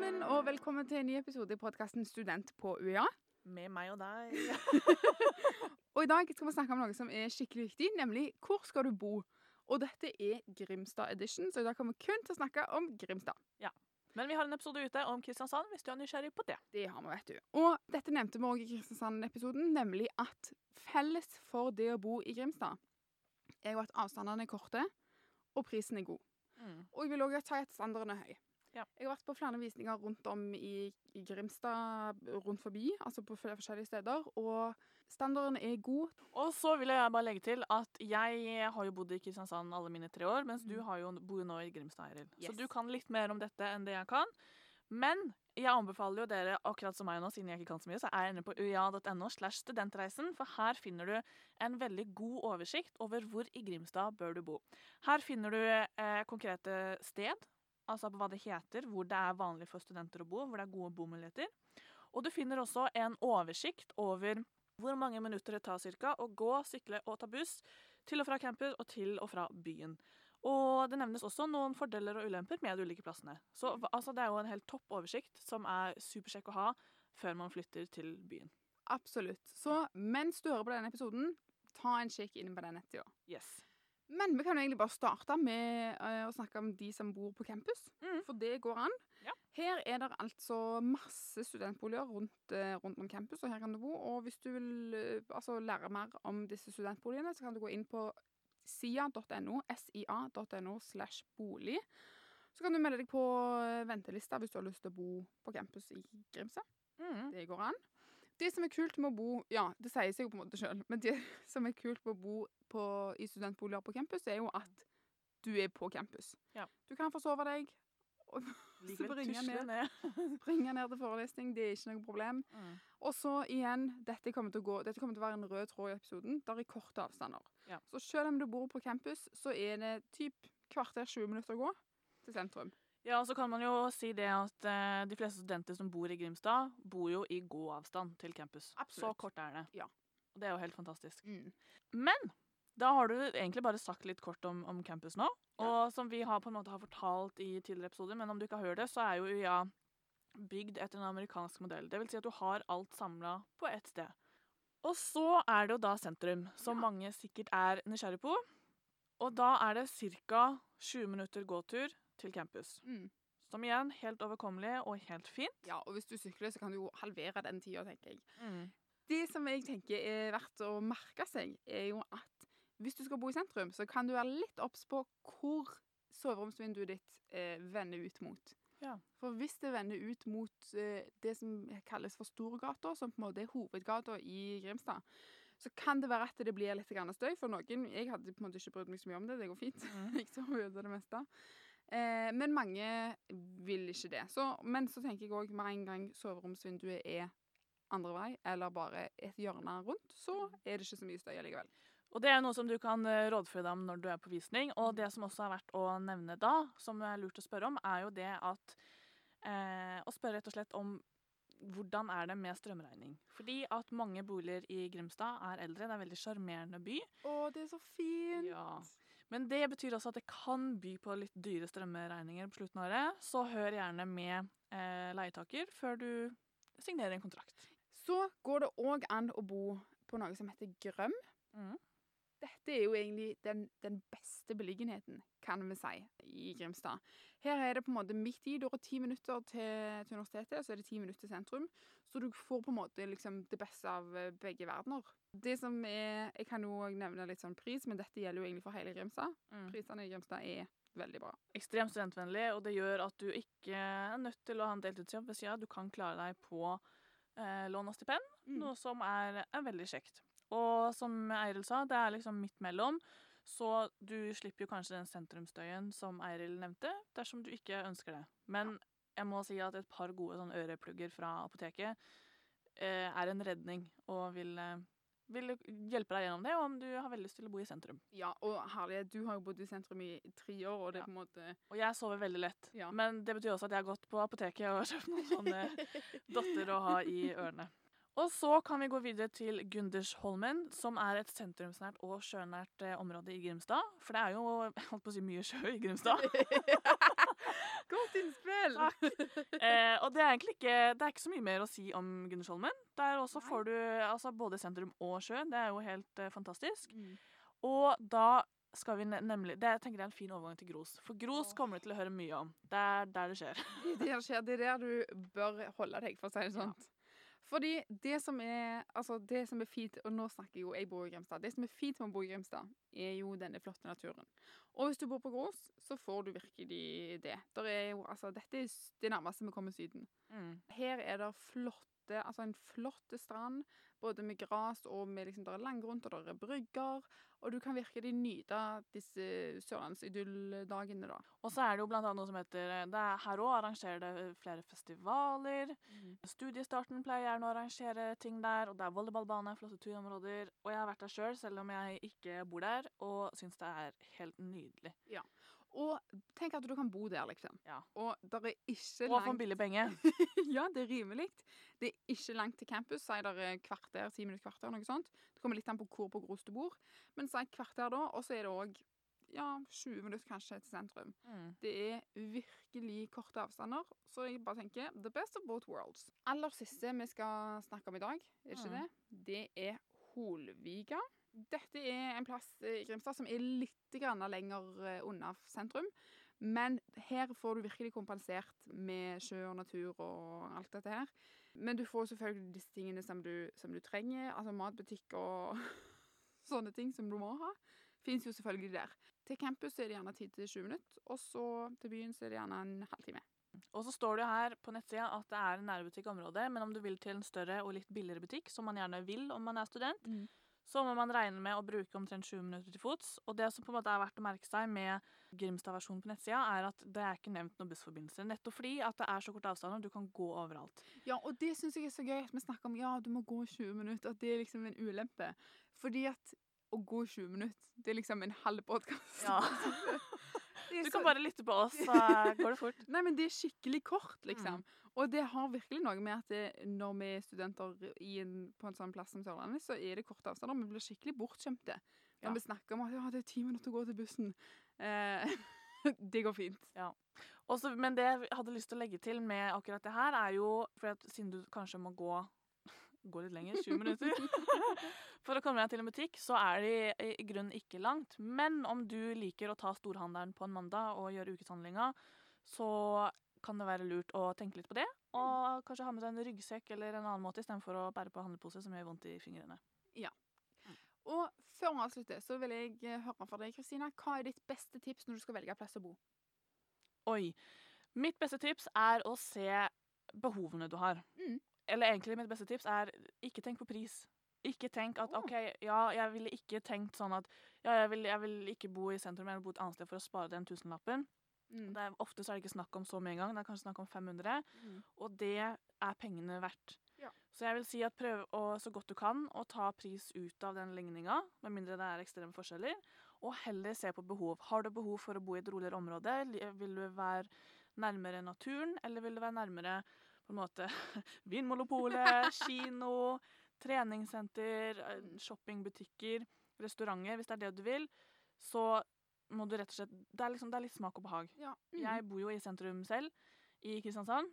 sammen, og velkommen til en ny episode i podkasten Student på UiA. Med meg og deg. Og i dag skal vi snakke om noe som er skikkelig viktig, nemlig hvor skal du bo? Og dette er Grimstad edition, så i dag kommer vi kun til å snakke om Grimstad. Ja. Men vi har en episode ute om Kristiansand, hvis du er nysgjerrig på det. Det har vi, vet du. Og dette nevnte vi òg i Kristiansand-episoden, nemlig at felles for det å bo i Grimstad er jo at avstandene er korte, og prisen er god. Og jeg vil òg si at standarden er høy. Ja. Jeg har vært på flere visninger rundt om i, i Grimstad, rundt forbi, altså på flere forskjellige steder, og standarden er god. Og så vil jeg bare legge til at jeg har jo bodd i Kristiansand alle mine tre år, mens du Mm. har jo, bor nå i Grimstad, Eiril. Så du kan litt mer om dette enn det jeg kan. Men jeg anbefaler jo dere, akkurat som meg nå, siden jeg ikke kan så mye, så er jeg inne på uia.no slash studentreisen, for her finner du en veldig god oversikt over hvor i Grimstad bør du bo. Her finner du eh, konkrete sted, altså på hva det heter, hvor det er vanlig for studenter å bo, hvor det er gode bomuligheter. Og du finner også en oversikt over hvor mange minutter det tar cirka å gå, sykle og ta buss til og fra campus og til og fra byen. Og det nevnes også noen fordeler og ulemper med de ulike plassene. Så altså, det er jo en helt topp oversikt som er supersjekk å ha før man flytter til byen. Absolutt. Så mens du hører på denne episoden, ta en kikk inn på den nettsida. Yes. Men vi kan jo egentlig bare starte med eh, å snakke om de som bor på campus, Mm. for det går an. Ja. Her er det altså masse studentboliger rundt, eh, rundt om campus, og her kan du bo. Og hvis du vil eh, altså, lære mer om disse studentboligene, så kan du gå inn på sia.no, sia.no slash bolig. Så kan du melde deg på ventelista hvis du har lyst til å bo på campus i Grimstad. Mm. Det går an. Det som er kult med å bo Ja, det sier seg jo på en måte sjøl, men det som er kult med å bo på, i studentboliger på campus, er jo at du er på campus. Ja. Du kan forsove deg, og så bringer tusle ned. ned til forelesning. Det er ikke noe problem. Mm. Og så igjen, dette kommer til å, gå, dette kommer til å være en rød tråd i episoden. Der er korte avstander. Ja. Så selv om du bor på campus, så er det typ kvarter 20 minutter å gå til sentrum. Ja, så kan man jo si det at eh, de fleste studenter som bor i Grimstad, bor jo i god avstand til campus. Absolutt. Så kort er det. Ja. Og det er jo helt fantastisk. Mm. Men da har du egentlig bare sagt litt kort om, om campus nå. Og som vi har på en måte har fortalt i tidligere episoder, men om du ikke har hørt det, så er jo UiA bygd etter en amerikansk modell. Det vil si at du har alt samla på ett sted. Og så er det jo da sentrum, som Ja. mange sikkert er nysgjerrig på. Og da er det ca. 20 minutter gåtur til campus. Mm. Som igjen, helt overkommelig og helt fint. Ja, og hvis du sykler, så kan du jo halvere den tida, tenker jeg. Det som jeg tenker er verdt å merke seg, er jo at hvis du skal bo i sentrum, så kan du være litt obs på hvor soveromsvinduet ditt eh, vender ut mot. Ja. For hvis det vender ut mot eh, det som kalles for Storgata, som på en måte er hovedgata i Grimstad, så kan det være at det blir litt støy for noen. Jeg hadde på en måte ikke brydd meg så mye om det, det går fint. Mm. jeg sover jo det meste. Eh, men mange vil ikke det. Så, men så tenker jeg òg med en gang soveromsvinduet er andre vei, eller bare et hjørne rundt, så er det ikke så mye støy allikevel. Og det er noe som du kan eh, rådføre deg om når du er på visning. Og Mm. det som også er verdt å nevne da, som er lurt å spørre om, er jo det at eh, Å spørre rett og slett om hvordan er det med strømregning? Fordi at mange boliger i Grimstad er eldre. Det er en veldig sjarmerende by. Å, det er så fint! Ja. Men det betyr også at det kan by på litt dyre strømregninger på slutten av året. Så hør gjerne med eh, leietaker før du signerer en kontrakt. Så går det òg an å bo på noe som heter Grøm. Mm. Dette er jo egentlig den, den beste beliggenheten, kan vi si, i Grimstad. Her er det på en måte midt i. Du har ti minutter til, til universitetet, og så er det ti minutter til sentrum. Så du får på en måte liksom det beste av eh, begge verdener. Det som er Jeg kan jo nevne litt sånn pris, men dette gjelder jo egentlig for hele Grimstad. Mm. Prisene i Grimstad er veldig bra. ekstremt studentvennlig, og det gjør at du ikke er nødt til å ha en deltidsjobb ved sida. Du kan klare deg på eh, lån og stipend, Mm. noe som er, er veldig kjekt. Og som Eiril sa, det er liksom midt mellom, så du slipper jo kanskje den sentrumsstøyen som Eiril nevnte, dersom du ikke ønsker det. Men jeg må si at et par gode sånn øreplugger fra apoteket eh, er en redning, og vil, eh, vil hjelpe deg gjennom det om du har veldig lyst til å bo i sentrum. Ja, og herlighet, du har jo bodd i sentrum i tre år, og det er Ja. på en måte Og jeg sover veldig lett. Ja. Men det betyr også at jeg har gått på apoteket og kjøpt noen sånne dotter å ha i ørene. Og så kan vi gå videre til Gundersholmen, som er et sentrumsnært og sjønært eh, område i Grimstad. For det er jo holdt på å si mye sjø i Grimstad. Godt innspill! Eh, og det er egentlig ikke, det er ikke så mye mer å si om Gundersholmen. Der også Nei. får du altså, både sentrum og sjø. Det er jo helt eh, fantastisk. Mm. Og da skal vi nemlig det, Jeg tenker det er en fin overgang til Gros. For Gros kommer du til å høre mye om. Det er der det skjer. Det er skjer. Det er der du bør holde deg, for å si det sånn. Fordi det som er altså det som er fint, og nå snakker jo jeg bor i Grimstad, det som er fint med å bo i Grimstad, er jo denne flotte naturen. Og hvis du bor på Gros, så får du virkelig det. Der er jo, altså, dette er det nærmeste vi kommer Syden. Mm. Her er det flotte, altså en flott strand, både med gras og med liksom, der er langgrunt, og der er brygger, og du kan virkelig nyte disse sørlandsidylldagene, da. Og så er det jo blant annet noe som heter det er Her òg arrangerer det flere festivaler. Studiestarten pleier gjerne å arrangere ting der, og det er volleyballbane, flotte turområder. Og jeg har vært der sjøl, selv, selv om jeg ikke bor der, og syns det er helt nydelig. Og tenk at du kan bo der, liksom. Ja. Og der er ikke Og for en billig penge. ja, det er rimelig. Det er ikke langt til campus. Si der er kvarter, ti minutter kvarter, noe sånt. Det kommer litt an på hvor på Gros du bor. Men si kvarter da, og så er det òg ja, 20 minutter kanskje til sentrum. Mm. Det er virkelig korte avstander, så jeg bare tenker the best of both worlds. Aller siste vi skal snakke om i dag, er ikke Mm. det? Det er Holviga. Dette er en plass i Grimstad som er litt grann lenger eh, unna sentrum. Men her får du virkelig kompensert med sjø og natur og alt dette her. Men du får selvfølgelig disse tingene som du, som du trenger, altså matbutikk og sånne ting som du må ha. Fins jo selvfølgelig der. Til campus er det gjerne 10-20 minutter, og så til byen så er det gjerne en halvtime. Og så står det her på nettsida at det er en nærbutikkområde, men om du vil til en større og litt billigere butikk, som man gjerne vil om man er student, Mm. Så må man regne med å bruke omtrent 20 minutter til fots. Og det som på en måte er verdt å merke seg med Grimstad-versjonen på nettsida, er at det er ikke nevnt noen bussforbindelse. Nettopp fordi at det er så kort avstand, og du kan gå overalt. Ja, og det syns jeg er så gøy at vi snakker om ja, du må gå 20 minutter, at det er liksom en ulempe. Fordi at å gå 20 minutter, det er liksom en halv podkast. Ja. Du kan bare lytte på oss, så går det fort. Nei, men det er skikkelig kort, Mm. liksom. Og det har virkelig noe med at det, når vi er studenter i en, på en sånn plass som Sørlandet, så er det korte avstander. Vi blir skikkelig bortskjemte når Ja. vi snakker om at ja, det er ti minutter å gå til bussen. Eh, det går fint. Også, men det jeg hadde lyst til å legge til med akkurat det her, er jo for at siden du kanskje må gå gå litt lenger, 20 minutter, for å komme deg til en butikk, så er det i, grunnen ikke langt. Men om du liker å ta storhandelen på en mandag og gjøre ukeshandlinga, så kan det være lurt å tenke litt på det, og kanskje ha med seg en ryggsekk eller en annen måte istedenfor å bære på handlepose som gjør vondt i fingrene. Og før vi avslutter, så vil jeg eh, høre fra deg, Kristina. Hva er ditt beste tips når du skal velge plass å bo? Oi. Mitt beste tips er å se behovene du har. Eller egentlig mitt beste tips er ikke tenk på pris. Ikke tenk at OK, ja, jeg ville ikke tenkt sånn at ja, jeg vil, jeg vil ikke bo i sentrum, jeg vil bo et annet sted for å spare den tusenlappen. Mm. Det er, ofte så er det ikke snakk om så mye engang, det er kanskje snakk om 500, Mm. og det er pengene verdt. Ja. Så jeg vil si at prøv å, så godt du kan å ta pris ut av den ligninga, med mindre det er ekstreme forskjeller, og heller se på behov. Har du behov for å bo i et roligere område? Vil du være nærmere naturen, eller vil du være nærmere på en måte Vinmonopolet, kino, treningssenter, eh, shoppingbutikker, restauranter, hvis det er det du vil, så må du rett og slett Det er, liksom, det er litt smak og behag. Ja. Mm. Jeg bor jo i sentrum selv, i Kristiansand.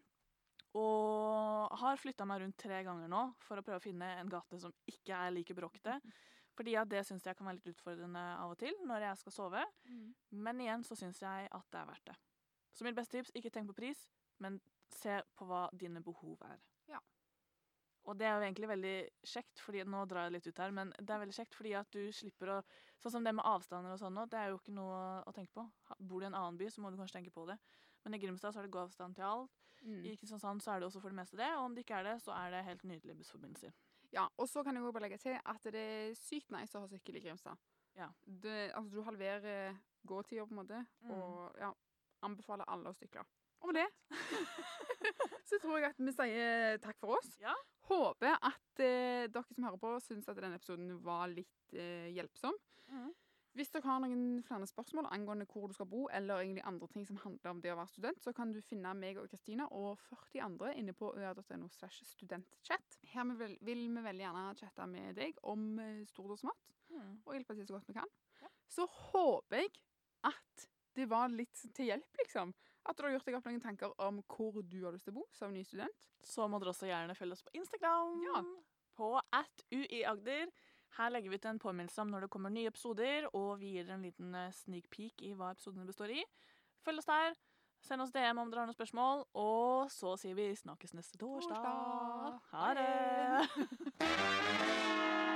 Og har flytta meg rundt tre ganger nå for å prøve å finne en gate som ikke er like bråkete. Fordi at det syns jeg kan være litt utfordrende av og til når jeg skal sove. Mm. Men igjen så syns jeg at det er verdt det. Så mitt beste tips, ikke tenk på pris, men se på hva dine behov er. Ja. Og det er jo egentlig veldig kjekt, fordi nå drar jeg litt ut her, men det er veldig kjekt fordi at du slipper å Sånn som det med avstander og sånn nå, det er jo ikke noe å tenke på. Bor du i en annen by, så må du kanskje tenke på det. Men i Grimstad så er det god avstand til alt. Mm. I Kristiansand så er det også for det meste det, og om det ikke er det, så er det helt nydelige bussforbindelser. Ja, og så kan jeg bare legge til at det er sykt nice å ha sykkel i Grimstad. Ja. Det, altså, du halverer gåtida, på en måte, Mm. og ja, anbefaler alle å sykle. Med det så tror jeg at vi sier takk for oss. Ja. Håper at eh, dere som hører på, syns at denne episoden var litt eh, hjelpsom. Hvis dere har noen flere spørsmål angående hvor du skal bo, eller egentlig andre ting som handler om det å være student, så kan du finne meg og Kristina og 40 andre inne på øa.no. studentchat. Her vil, vil vi veldig gjerne chatte med deg om eh, stort og smått, Mm. og hjelpe til så godt vi kan. Ja. Så håper jeg at det var litt til hjelp, liksom. At du har gjort deg opp noen tanker om hvor du har lyst til å bo som ny student. Så må dere også gjerne følge oss på Instagram. Ja. På at uiagder. Her legger vi ut en påminnelse om når det kommer nye episoder, og vi gir en liten eh, sneak peek i hva episodene består i. Følg oss der. Send oss DM om dere har noen spørsmål. Og så sier vi snakkes neste torsdag. Torsdag. Ha det!